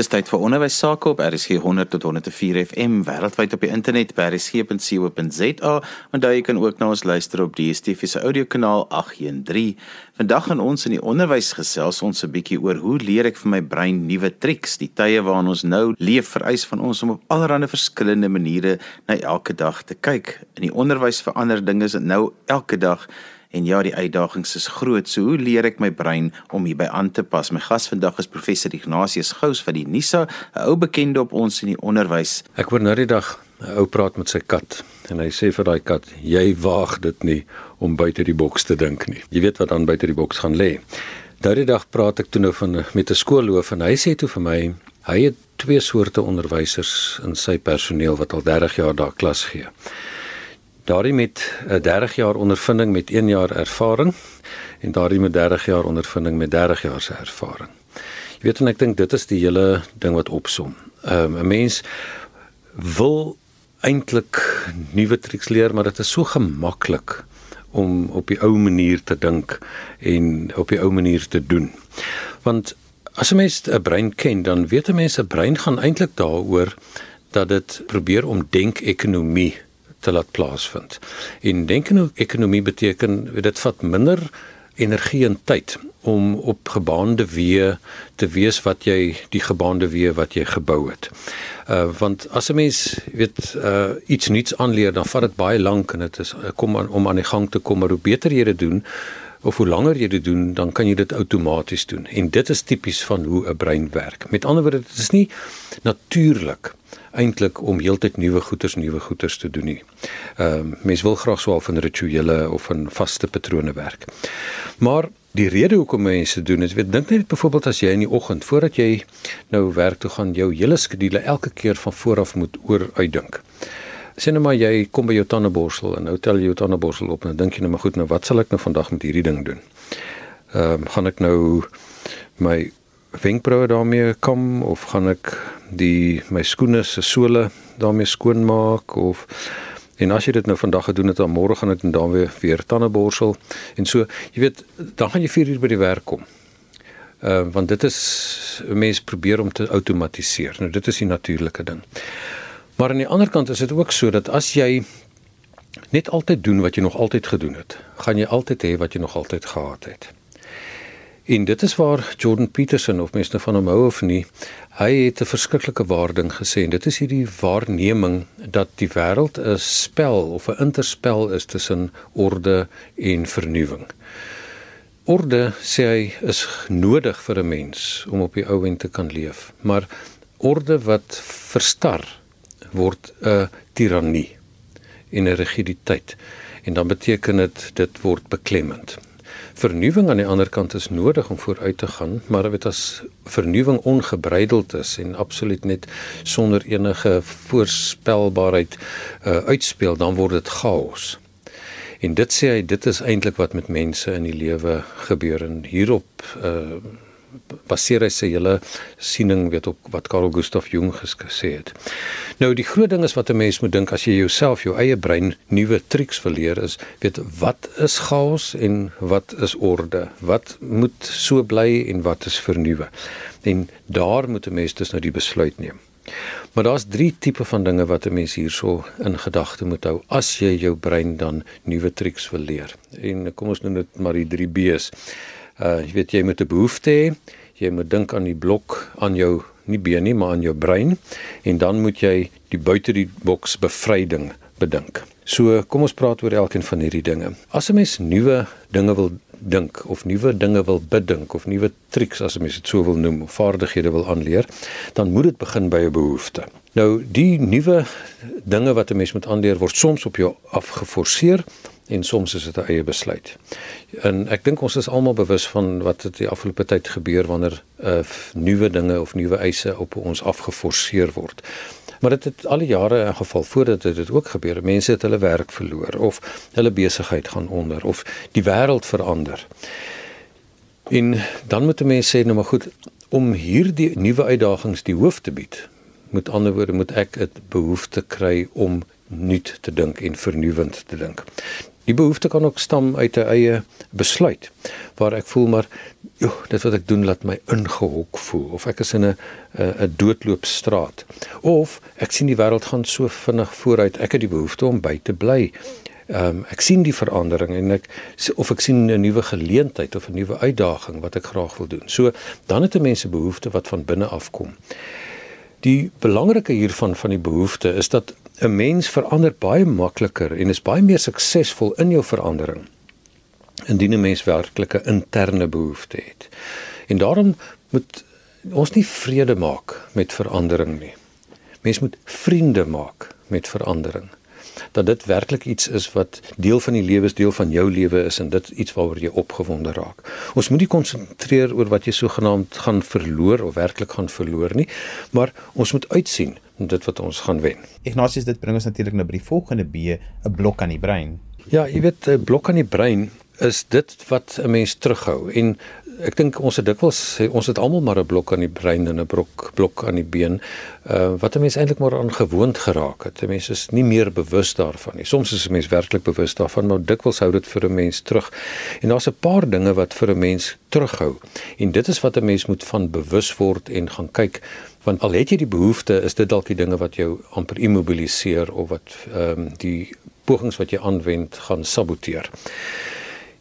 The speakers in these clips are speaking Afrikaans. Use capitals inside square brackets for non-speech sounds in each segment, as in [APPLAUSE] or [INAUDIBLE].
Dis tyd vir onderwys sake op RSG 100 tot 104 FM wêreldwyd op die internet by rsg.co.za daar jy kan ook na ons luister op DSTV se audiokanaal 813. Vandag gaan ons in die onderwys gesels ons 'n bietjie oor hoe leer ek vir my brein nuwe triks. Die tye waarin ons nou leef vereis van ons om op allerlei verskillende maniere na elke dag te kyk. In die onderwys verander dinge nou elke dag En ja, die uitdagings is groot. So hoe leer ek my brein om hierby aan te pas? My gas vandag is professor Ignatius Gous van die NISA, 'n ou bekende op ons in die onderwys. Ek hoor nou die dag 'n ou praat met sy kat en hy sê vir daai kat: "Jy waag dit nie om buite die boks te dink nie. Jy weet wat dan buite die boks gaan lê." Daardie dag praat ek toe nou van met 'n skoolloof en hy sê toe vir my, hy het twee soorte onderwysers in sy personeel wat al 30 jaar daar klas gee. Daardie met 'n 30 jaar ondervinding met 1 jaar ervaring en daardie met 30 jaar ondervinding met 30 jaar se ervaring. Jy weet en ek dink dit is die hele ding wat opsom. Um, 'n Mens wil eintlik nuwe triks leer, maar dit is so gemaklik om op die ou manier te dink en op die ou manier te doen. Want as 'n mens 'n brein ken, dan weet 'n mens 'n brein gaan eintlik daaroor dat dit probeer om denkekonomie te laat plaasvind. En denkekonomie beteken dit vat minder energie en tyd om op gebaande weë te wees wat jy die gebaande weë wat jy gebou het. Uh want as 'n mens weet uh iets nuuts aanleer dan vat dit baie lank en dit is kom aan, om aan die gang te kom maar hoe beter jy dit doen of hoe langer jy dit doen dan kan jy dit outomaties doen en dit is tipies van hoe 'n brein werk. Met ander woorde dit is nie natuurlik eintlik om heeltyd nuwe goeters nuwe goeters te doen nie. Ehm uh, mense wil graag swaar van rituele of van vaste patrone werk. Maar die rede hoekom mense doen is weet dink net byvoorbeeld as jy in die oggend voordat jy nou werk toe gaan jou hele skedule elke keer van vooraf moet oor uitdink. Sien nou maar jy kom by jou tandeborsel en nou tel jy jou tandeborsel op en dink jy nou maar goed nou wat sal ek nou vandag met hierdie ding doen? Ehm um, gaan ek nou my wenkbroue daarmee kom of gaan ek die my skoene se sole daarmee skoon maak of en as jy dit nou vandag gedoen het dan môre gaan ek dan weer weer tande borsel en so jy weet dan gaan jy 4 uur by die werk kom. Ehm uh, want dit is mense probeer om te outomatiseer. Nou dit is die natuurlike ding. Maar aan die ander kant is dit ook so dat as jy net altyd doen wat jy nog altyd gedoen het, gaan jy altyd hê wat jy nog altyd gehad het. En dit is waar Jordan Peterson of mense van hom hou of nie, hy het 'n verskriklike waarding gesê en dit is hierdie waarneming dat die wêreld 'n spel of 'n interspel is tussen orde en vernuwing. Orde sê hy is nodig vir 'n mens om op die ou end te kan leef, maar orde wat verstar word 'n tirannie en 'n rigiditeit en dan beteken dit dit word beklemmend vernuwing aan die ander kant is nodig om vooruit te gaan, maar dit as vernuwing ongebreideld is en absoluut net sonder enige voorspelbaarheid uh, uitspeel, dan word dit chaos. En dit sê hy dit is eintlik wat met mense in die lewe gebeur en hierop uh, baseer hy sy hele siening weet op wat Carl Gustav Jung gesê het. Nou die groot ding is wat 'n mens moet dink as jy jouself jou eie brein nuwe triks verleer is, weet wat is chaos en wat is orde? Wat moet so bly en wat is vernuwe? En daar moet 'n mens dus nou die besluit neem. Maar daar's drie tipe van dinge wat 'n mens hierso in gedagte moet hou as jy jou brein dan nuwe triks wil leer. En kom ons noem dit maar die 3 B's. Uh jy weet jy moet 'n behoefte hê. Jy moet dink aan die blok aan jou nie been nie, maar aan jou brein en dan moet jy die buite die boks bevryding bedink. So kom ons praat oor elkeen van hierdie dinge. As 'n mens nuwe dinge wil dink of nuwe dinge wil bedink of nuwe triks as 'n mens dit so wil noem, of vaardighede wil aanleer, dan moet dit begin by 'n behoefte. Nou die nuwe dinge wat 'n mens moet aanleer word soms op jou afgeforseer en soms is dit 'n eie besluit. En ek dink ons is almal bewus van wat het die afgelope tyd gebeur wanneer uh, nuwe dinge of nuwe eise op ons afgeforseer word. Maar dit het al die jare in geval voordat dit ook gebeur. Mense het hulle werk verloor of hulle besigheid gaan onder of die wêreld verander. En dan moet 'n mens sê nou maar goed om hierdie nuwe uitdagings die hoof te bied. Met ander woorde moet ek 'n behoefte kry om nuut te dink en vernuwend te dink. Die behoefte kan ook stam uit 'n eie besluit waar ek voel maar joh, dit wat ek doen laat my ingehok voel of ek is in 'n 'n doodloopstraat of ek sien die wêreld gaan so vinnig vooruit, ek het die behoefte om by te bly. Ehm um, ek sien die verandering en ek of ek sien 'n nuwe geleentheid of 'n nuwe uitdaging wat ek graag wil doen. So dan het 'n mens 'n behoefte wat van binne af kom. Die belangrike hiervan van die behoefte is dat 'n mens verander baie makliker en is baie meer suksesvol in jou verandering indien 'n mens werklike interne behoefte het. En daarom moet ons nie vrede maak met verandering nie. Mens moet vriende maak met verandering dat dit werklik iets is wat deel van die lewe is, deel van jou lewe is en dit iets waaroor jy opgewonde raak. Ons moet nie konsentreer oor wat jy sogenaamd gaan verloor of werklik gaan verloor nie, maar ons moet uitsien dit wat ons gaan wen. Ignatius dit bring ons natuurlik nou by die volgende B, 'n blok aan die brein. Ja, jy weet 'n blok aan die brein is dit wat 'n mens terughou en ek dink ons het dikwels ons het almal maar 'n blok aan die brein en 'n blok blok aan die been uh, wat 'n mens eintlik maar aan gewoond geraak het. 'n Mens is nie meer bewus daarvan nie. Soms is 'n mens werklik bewus daarvan, maar dikwels hou dit vir 'n mens terug. En daar's 'n paar dinge wat vir 'n mens terughou. En dit is wat 'n mens moet van bewus word en gaan kyk want al het jy die behoefte, is dit dalk die dinge wat jou amper immobiliseer of wat ehm um, die pogings wat jy aanwend gaan saboteer.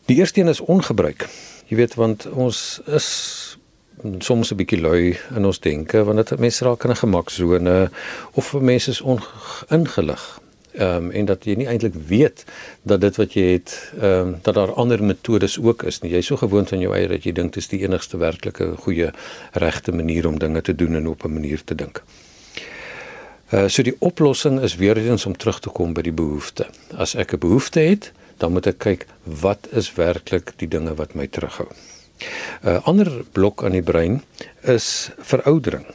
Die eerste een is ongebruik. Jy weet want ons is soms 'n bietjie lui in ons denke want dit mense raak in 'n gemaksone of mense is ingelig. Ehm um, en dat jy nie eintlik weet dat dit wat jy het ehm um, dat daar ander metodes ook is nie. Jy's so gewoond aan jou eie dat jy dink dit is die enigste werklike goeie regte manier om dinge te doen en op 'n manier te dink. Uh so die oplossing is weer eens om terug te kom by die behoefte. As ek 'n behoefte het, dan moet ek kyk wat is werklik die dinge wat my terughou. 'n uh, Ander blok aan die brein is veroudering.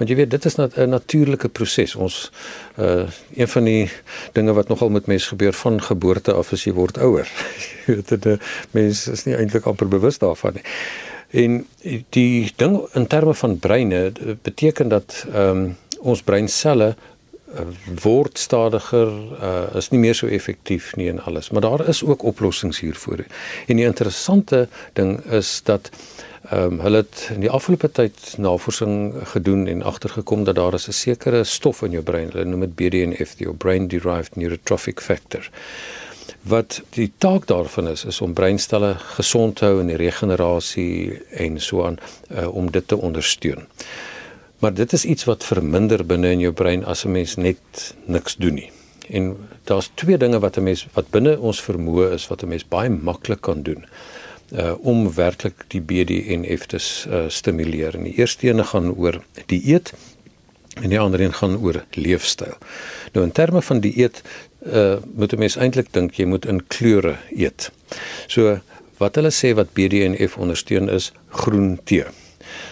Want jy weet dit is 'n nat natuurlike proses. Ons uh een van die dinge wat nogal met mense gebeur van geboorte af is jy word ouer. [LAUGHS] Jy weet dit uh, mense is nie eintlik amper bewus daarvan nie. En die ding in terme van breine beteken dat ehm um, ons breinselle word stadiger uh, is nie meer so effektief nie en alles maar daar is ook oplossings hiervoor en die interessante ding is dat ehm um, hulle het in die afgelope tyd navorsing gedoen en agtergekom dat daar is 'n sekere stof in jou brein hulle noem dit BDNF die brain derived neurotrophic factor wat die taak daarvan is is om breinstelle gesond te hou en die regenerasie en so aan uh, om dit te ondersteun. Maar dit is iets wat verminder binne in jou brein as 'n mens net niks doen nie. En daar's twee dinge wat 'n mens wat binne ons vermoë is wat 'n mens baie maklik kan doen uh om werklik die BDNF te uh, stimuleer. En die eerste een gaan oor dieet en die ander een gaan oor leefstyl. Nou in terme van dieet uh moet 'n mens eintlik dink jy moet in kleure eet. So wat hulle sê wat BDNF ondersteun is groen tee.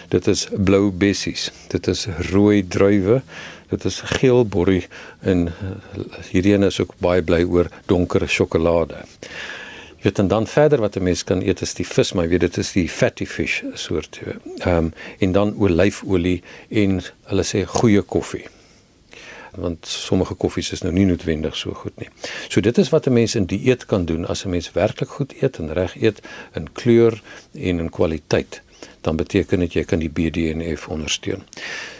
Dit is blou bessies. Dit is rooi druiwe. Dit is geel borrie en eh, hierdie een is ook baie bly oor donker sjokolade. Jy weet dan verder wat 'n mens kan eet is die vis, maar jy weet dit is die fatty fish soort. Ehm um, en dan olyfolie en hulle sê goeie koffie want sommige koffies is nou nie noodwendig so goed nie. So dit is wat 'n mens in dieet kan doen as 'n mens werklik goed eet en reg eet in kleur en in kwaliteit dan beteken dit jy kan die BDNF ondersteun.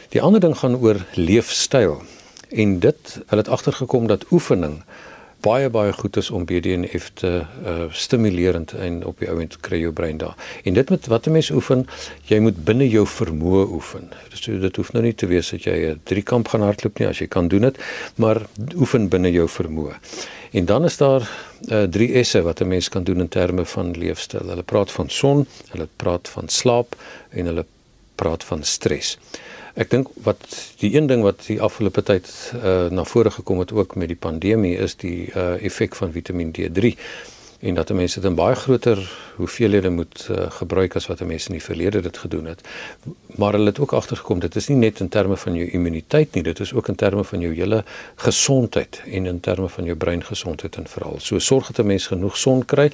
Die ander ding gaan oor leefstyl en dit hulle het agtergekom dat oefening baie baie goed is om BDNF te uh, stimulerend en op die ouend kry jou brein daar. En dit met wat 'n mens oefen, jy moet binne jou vermoë oefen. Dus dit hoef nou nie te wees dat jy 'n drie kamp gaan hardloop nie as jy kan doen dit, maar oefen binne jou vermoë. En dan is daar uh, drie S'e wat 'n mens kan doen in terme van leefstyl. Hulle praat van son, hulle praat van slaap en hulle praat van stres. Ek dink wat die een ding wat die afgelope tyd uh, na vore gekom het ook met die pandemie is die uh, effek van Vitamiin D3 en dat mense dit in baie groter hoeveelhede moet uh, gebruik as wat mense in die verlede dit gedoen het. Maar hulle het ook agtergekom dit is nie net in terme van jou immuniteit nie, dit is ook in terme van jou hele gesondheid en in terme van jou breingesondheid en veral. So sorg dat 'n mens genoeg son kry.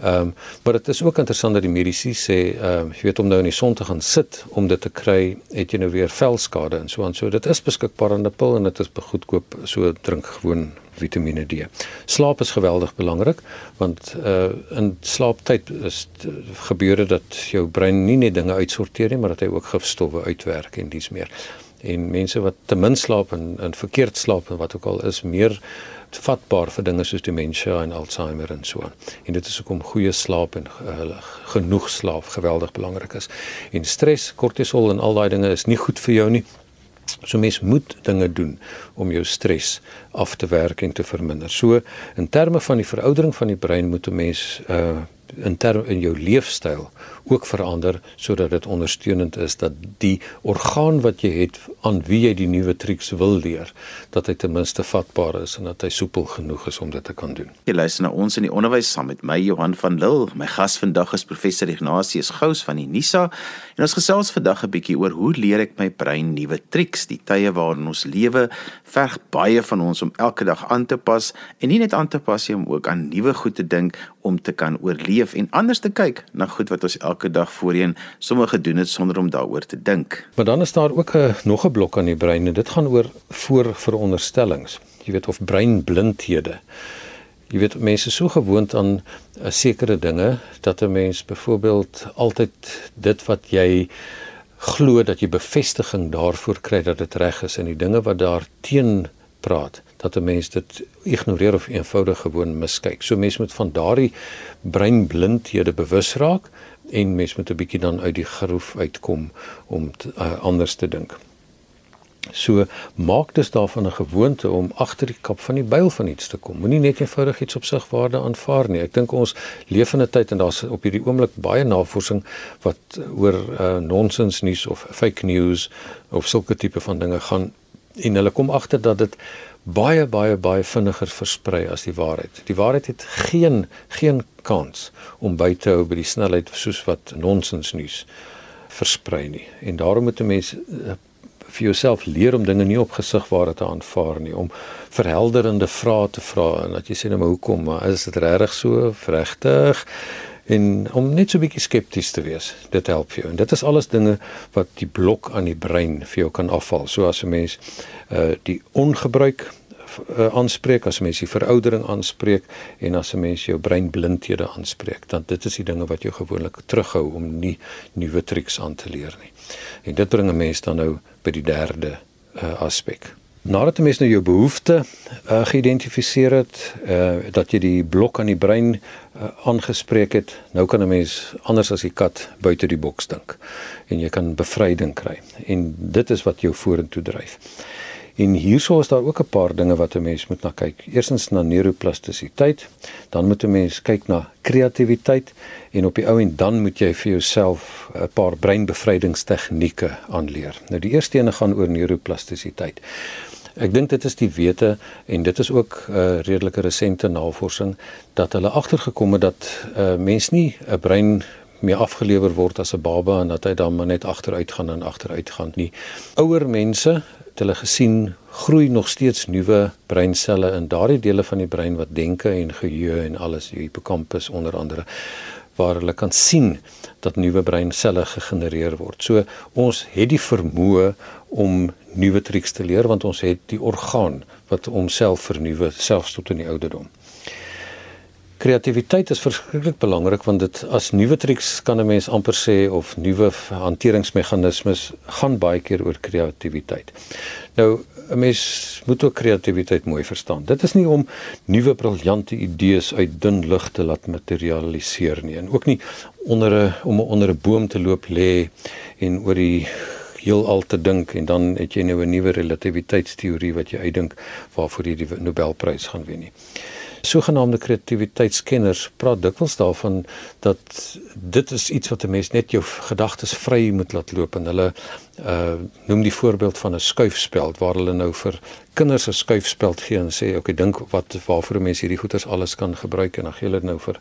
Ehm um, maar dit is ook interessant dat die mediese sê ehm um, jy weet om nou in die son te gaan sit om dit te kry, het jy nou weer velskade en so aan. So dit is beskikbaar in 'n pil en dit is goedkoop. So drink gewoon Vitamiene D. Slaap is geweldig belangrik want uh in slaaptyd is gebeure dat jou brein nie net dinge uitsorteer nie, maar dat hy ook gifstowwe uitwerk en dis meer. En mense wat te min slaap en, en verkeerd slaap en wat ook al is meer vatbaar vir dinge soos demensie en Alzheimer en so aan. En dit is hoekom goeie slaap en uh, genoeg slaap geweldig belangrik is. En stres, kortisol en al daai dinge is nie goed vir jou nie. So mens moet dinge doen om jou stres af te werk en te verminder. So in terme van die veroudering van die brein moet 'n mens uh in term in jou leefstyl ook verander sodat dit ondersteunend is dat die orgaan wat jy het aan wie jy die nuwe triks wil leer dat hy ten minste vatbaar is en dat hy soepel genoeg is om dit te kan doen. Jy luister na ons in die onderwys saam met my Johan van Lille. My gas vandag is professor Ignatius Gous van die Nisa en ons gesels vandag 'n bietjie oor hoe leer ek my brein nuwe triks. Die tye waarin ons lewe verg baie van ons om elke dag aan te pas en nie net aan te pas nie, om ook aan nuwe goed te dink om te kan oorleef en anders te kyk na goed wat ons elke dag voorheen sommer gedoen het sonder om daaroor te dink. Maar dan is daar ook 'n nog 'n blok aan die brein en dit gaan oor voorveronderstellings. Jy weet of breinblindhede. Jy weet mense is so gewoond aan uh, sekere dinge dat 'n mens byvoorbeeld altyd dit wat jy glo dat jy bevestiging daarvoor kry dat dit reg is en die dinge wat daar teen praat dat 'n mens dit ignoreer of eenvoudig gewoon miskyk. So mense moet van daardie breinblindhede bewus raak en mens moet 'n bietjie dan uit die groef uitkom om te, uh, anders te dink. So maak dit daarvan 'n gewoonte om agter die kap van die byl van iets te kom. Moenie net eenvoudig iets op sig waarde aanvaar nie. Ek dink ons leef in 'n tyd en daar's op hierdie oomblik baie navorsing wat oor uh, nonsens nuus of fake news of sulke tipe van dinge gaan en hulle kom agter dat dit baie baie baie vinniger versprei as die waarheid. Die waarheid het geen geen kans om by te hou by die snelheid soos wat nonsens nuus versprei nie. En daarom moet 'n mens uh, vir jouself leer om dinge nie op gesigware te aanvaar nie, om verhelderende vrae te vra en dat jy sê nou maar hoekom, maar is dit regtig so regtig? En om net so 'n bietjie skepties te wees, dit help jou. En dit is alles dinge wat die blok aan die brein vir jou kan afval. So as 'n mens uh die ongebruik uh, aanspreek, as 'n mens die veroudering aanspreek en as 'n mens jou breinblindhede aanspreek, dan dit is die dinge wat jou gewoonlik terughou om nie nuwe triks aan te leer nie. En dit bring 'n mens dan nou by die derde uh, aspek. Nadat jy nou jou behoefte uh, geïdentifiseer het, uh, dat jy die blok aan die brein uh, aangespreek het, nou kan 'n mens anders as die kat buite die boks dink en jy kan bevryding kry. En dit is wat jou vorentoe dryf. En hierso is daar ook 'n paar dinge wat 'n mens moet na kyk. Eerstens na neuroplastisiteit, dan moet 'n mens kyk na kreatiwiteit en op die ou en dan moet jy vir jouself 'n paar breinbevrydingstegnieke aanleer. Nou die eerste een gaan oor neuroplastisiteit. Ek dink dit is die wete en dit is ook 'n uh, redelike resente navorsing dat hulle agtergekom het dat 'n uh, mens nie 'n brein meer afgelewer word as 'n baba en dat hy dan maar net agteruit gaan en agteruit gaan nie. Ouer mense, het hulle gesien, groei nog steeds nuwe breinselle in daardie dele van die brein wat denke en geheue en alles, die hippocampus onder andere waar hulle kan sien dat nuwe breinselle gegenereer word. So ons het die vermoë om nuwe triks te leer want ons het die orgaan wat homself vernuwe selfs tot in die ouderdom. Kreatiwiteit is verskriklik belangrik want dit as nuwe triks kan 'n mens amper sê of nuwe hanteringsmeganismes gaan baie keer oor kreatiwiteit. Nou 'n mens moet ook kreatiwiteit mooi verstaan. Dit is nie om nuwe briljante idees uit dun lug te laat materialiseer nie en ook nie onder 'n om onder 'n boom te loop lê en oor die heelal te dink en dan het jy nou 'n nuwe relativiteitsteorie wat jy uitdink waarvoor jy die Nobelprys gaan wen nie. Sogenaamde kreatiwiteitskenners praat dikwels daarvan dat dit is iets wat 'n mens net jou gedagtes vry moet laat loop en hulle uh noem die voorbeeld van 'n skuifspeld waar hulle nou vir kinders 'n skuifspeld gee en sê okay dink wat waarvoor mense hierdie goeders alles kan gebruik en dan gee hulle dit nou vir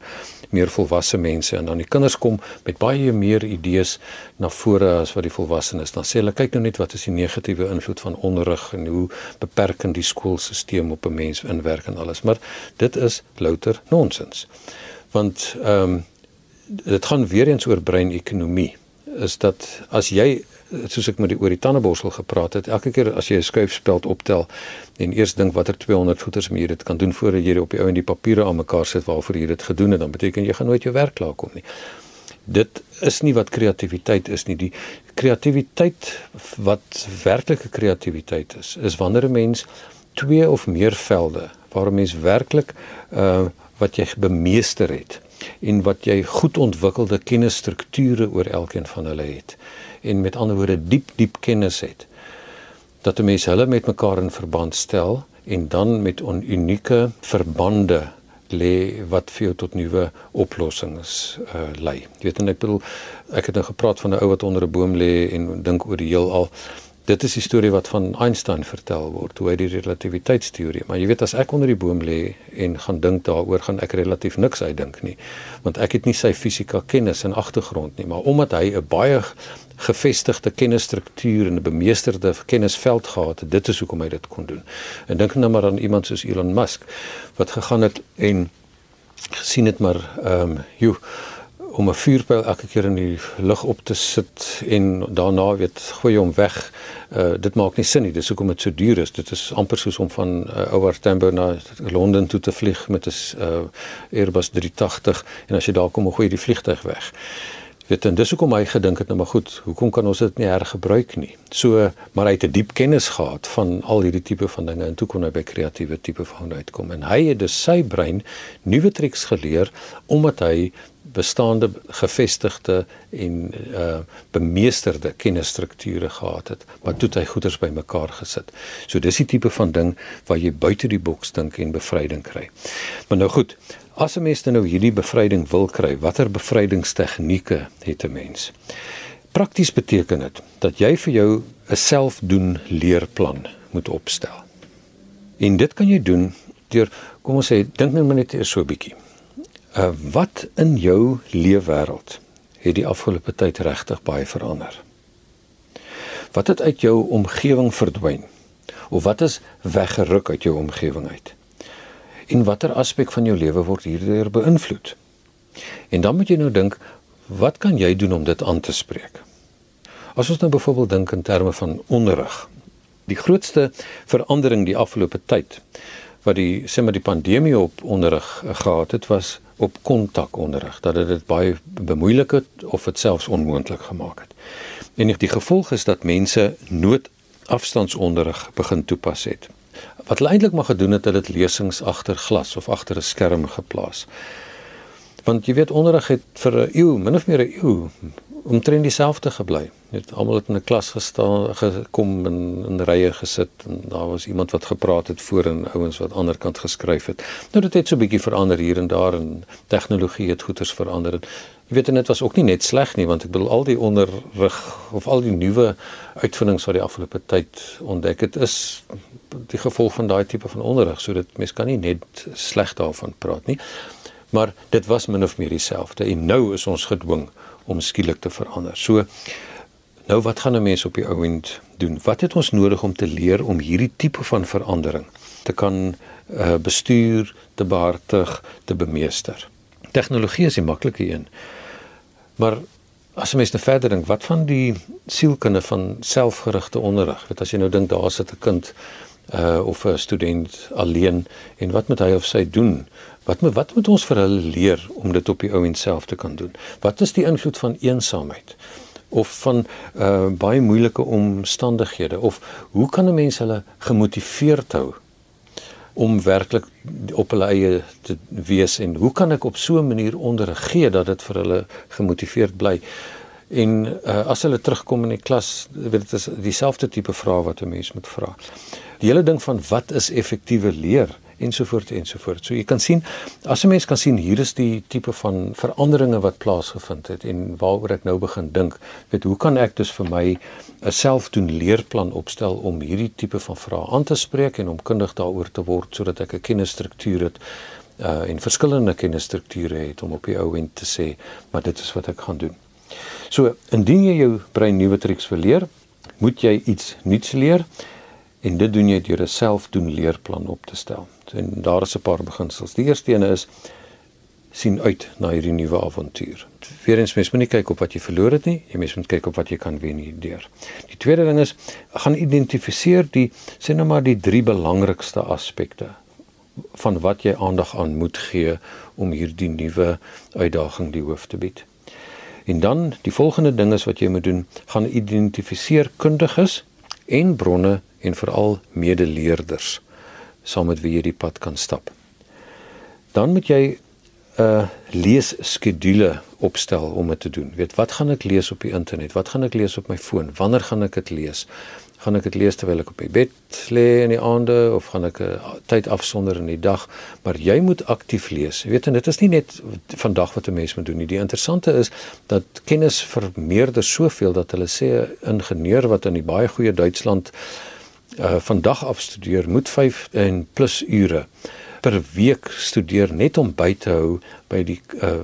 meer volwasse mense. En dan die kinders kom met baie meer idees na vore as wat die volwassenes dan sê hulle kyk nou net wat is die negatiewe invloed van onderrig en hoe beperkend die skoolstelsel op 'n mens inwerk en alles. Maar dit is louter nonsens. Want ehm um, dit gaan weer eens oor breinekonomie. Is dat as jy soos ek met die oor die tandeborsel gepraat het, elke keer as jy 'n skuifspeld optel en eers dink watter 200 voeters meer dit kan doen voordat jy op die ou en die papiere aan mekaar sit waarvoor jy dit gedoen het, dan beteken jy gaan nooit jou werk klaar kom nie. Dit is nie wat kreatiwiteit is nie. Die kreatiwiteit wat werklike kreatiwiteit is, is wanneer 'n mens twee of meer velde waar 'n mens werklik uh wat jy bemeester het en wat jy goed ontwikkelde kennisstrukture oor elkeen van hulle het en met ander woorde diep diep kennis het dat 'n mens hulle met mekaar in verband stel en dan met unieke verbande lê wat vir jou tot nuwe oplossings uh, lei. Jy weet en ek bedoel ek het nou gepraat van 'n ou wat onder 'n boom lê en dink oor die heelal. Dit is die storie wat van Einstein vertel word, hoe hy die relativiteitsteorie. Maar jy weet as ek onder die boom lê en gaan dink daaroor, gaan ek relatief niks uitdink nie, want ek het nie sy fisika kennis en agtergrond nie, maar omdat hy 'n baie gevestigde kennisstruktuur en 'n bemeesterde kennisveld gehad het, dit is hoekom hy dit kon doen. En dink nou maar aan iemand soos Elon Musk wat gegaan het en gesien het maar ehm um, joh om 'n vuurpyl elke keer in die lug op te sit en daarna weet gooi hom weg. Uh dit maak nie sin nie. Dis hoekom dit so duur is. Dit is amper soos om van uh, Over Tambo na Londen toe te vlieg met 'n uh, Airbus 380 en as jy daar kom, gooi jy die vliegtyg weg. Weet en dis hoekom hy gedink het nou maar goed, hoekom kan ons dit nie hergebruik nie. So maar hy het 'n diep kennis gehad van al hierdie tipe van dinge en toe kon hy by kreatiewe tipe van uitkom en hy het dus sy brein nuwe triks geleer omdat hy bestaande gevestigde en uh bemeesterde kennisstrukture gehad het maar toe het hy goeders bymekaar gesit. So dis die tipe van ding waar jy buite die boks dink en bevryding kry. Maar nou goed, as 'n mens nou hierdie bevryding wil kry, watter bevrydingstegnieke het 'n mens? Prakties beteken dit dat jy vir jou 'n selfdoen leerplan moet opstel. En dit kan jy doen deur kom ons sê dink nou net eers so 'n bietjie. Uh wat in jou leefwêreld het die afgelope tyd regtig baie verander? Wat het uit jou omgewing verdwyn? Of wat is weggeruk uit jou omgewing uit? En watter aspek van jou lewe word hierdeur beïnvloed? En dan moet jy nou dink, wat kan jy doen om dit aan te spreek? As ons nou byvoorbeeld dink in terme van onderrig. Die grootste verandering die afgelope tyd wat die sê maar die pandemie op onderrig gehad het was op kontakonderrig dat dit baie bemoeilik het of dit selfs onmoontlik gemaak het. En die gevolg is dat mense noodafstandsonderrig begin toepas het. Wat hulle eintlik maar gedoen het, hulle het lesings agter glas of agter 'n skerm geplaas. Want jy weet onderrig het vir 'n eeu, min of meer 'n eeu omtrent dieselfde gebly. Net almal het in 'n klas gestaan, gekom en in rye gesit en daar was iemand wat gepraat het voor en ouens wat aan die ander kant geskryf het. Nou dit het so 'n bietjie verander hier en daar en tegnologie het goeters verander. Jy weet en dit was ook nie net sleg nie want ek bedoel al die onderrig of al die nuwe uitvindings wat die afgelope tyd ontdek het is die gevolg van daai tipe van onderrig. So dit mens kan nie net sleg daarvan praat nie. Maar dit was min of meer dieselfde en nou is ons gedwing om skielik te verander. So nou wat gaan 'n mens op die ouend doen? Wat het ons nodig om te leer om hierdie tipe van verandering te kan uh, bestuur, te behartig, te bemeester? Tegnologie is 'n maklike een. Maar as jy mens nou verder dink, wat van die sielkunde van selfgerigte onderrig? Want as jy nou dink daar sit 'n kind uh of 'n student alleen en wat moet hy of sy doen? Wat moet wat moet ons vir hulle leer om dit op die ou en self te kan doen? Wat is die invloed van eensaamheid? of van uh baie moeilike omstandighede? Of hoe kan 'n mens hulle gemotiveerd hou om werklik op hulle eie te wees? En hoe kan ek op so 'n manier onderrig dat dit vir hulle gemotiveerd bly? En uh, as hulle terugkom in die klas weet dit is dieselfde tipe vrae wat 'n mens moet vra die hele ding van wat is effektiewe leer ensovoorts ensovoorts. So jy kan sien as 'n mens kan sien hier is die tipe van veranderinge wat plaasgevind het en waaroor ek nou begin dink, weet hoe kan ek dus vir my 'n selfdoen leerplan opstel om hierdie tipe van vrae aan te spreek en om kundig daaroor te word sodat ek 'n kennisstruktuur het uh en verskillende kennisstrukture het om op die ou end te sê, maar dit is wat ek gaan doen. So, indien jy jou brein nuwe triks wil leer, moet jy iets nuuts leer en dit doen jy deur 'n selfdoen leerplan op te stel. En daar is 'n paar beginsels. Die eerste een is sien uit na hierdie nuwe avontuur. Weerens mens moet nie kyk op wat jy verloor het nie, jy mens moet kyk op wat jy kan wen hierdeur. Die tweede ding is gaan identifiseer die sê nou maar die drie belangrikste aspekte van wat jy aandag aan moet gee om hierdie nuwe uitdaging die hoof te bied. En dan die volgende ding is wat jy moet doen, gaan identifiseer kundiges en bronne en veral medeleerders saam met wie jy die pad kan stap. Dan moet jy 'n uh, leesskedule opstel om dit te doen. Weet wat gaan ek lees op die internet? Wat gaan ek lees op my foon? Wanneer gaan ek dit lees? Gaan ek dit lees terwyl ek op my bed lê in die aande of gaan ek 'n uh, tyd afsonder in die dag? Maar jy moet aktief lees. Jy weet en dit is nie net vandag wat 'n mens moet doen nie. Die interessante is dat kennis vermeerder soveel dat hulle sê 'n ingenieur wat in die baie goeie Duitsland uh, vandag afstudeer moet 5 en plus ure per week studeer net om by te hou by die uh,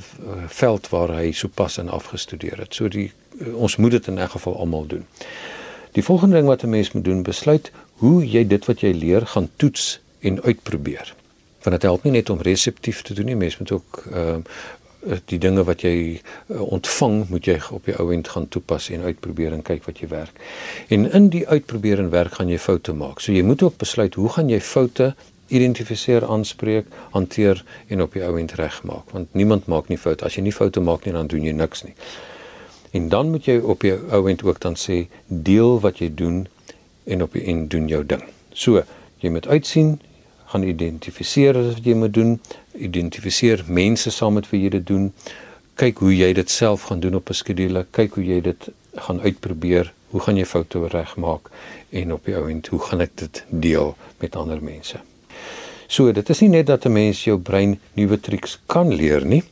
veld waar hy sopas in afgestudeer het. So die uh, ons moet dit in elk geval almal doen Die volgende ding wat 'n mens moet doen, besluit hoe jy dit wat jy leer gaan toets en uitprobeer. Want dit help nie net om reseptief te doen nie, mens moet ook ehm uh, die dinge wat jy uh, ontvang, moet jy op jou ouend gaan toepas en uitprobeer en kyk wat jy werk. En in die uitprobeer en werk gaan jy foute maak. So jy moet ook besluit hoe gaan jy foute identifiseer, aanspreek, hanteer en op jou ouend regmaak, want niemand maak nie foute. As jy nie foute maak nie, dan doen jy niks nie. En dan moet jy op jou ouend ook dan sê deel wat jy doen en op en doen jou ding. So, jy moet uitsien, gaan identifiseer wat jy moet doen, identifiseer mense saam met wie jy dit doen. Kyk hoe jy dit self gaan doen op 'n skedule, kyk hoe jy dit gaan uitprobeer, hoe gaan jy foute regmaak en op jou ouend hoe gaan ek dit deel met ander mense. So, dit is nie net dat 'n mens jou brein nuwe triks kan leer nie.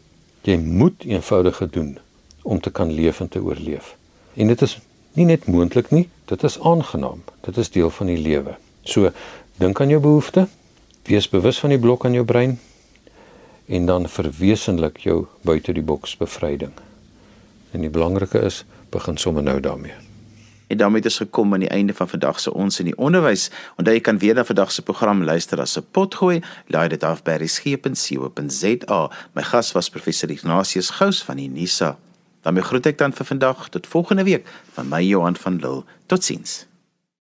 Jy moet eenvoudig doen om te kan leef en te oorleef. En dit is nie net moontlik nie, dit is aangenaam. Dit is deel van die lewe. So dink aan jou behoeftes, wees bewus van die blok in jou brein en dan verwesenlik jou buite die boks bevryding. En die belangrike is begin sommer nou daarmee. En daarmee ons gekom aan die einde van vandag se ons in die onderwys. Onthou jy kan weer na vandag se program luister as 'n potgooi. Laai dit af by resgep.co.za. My gas was professor Ignatius Gous van die Unisa. Dan groet ek dan vir vandag tot volgende week van my Johan van Lille. Totsiens.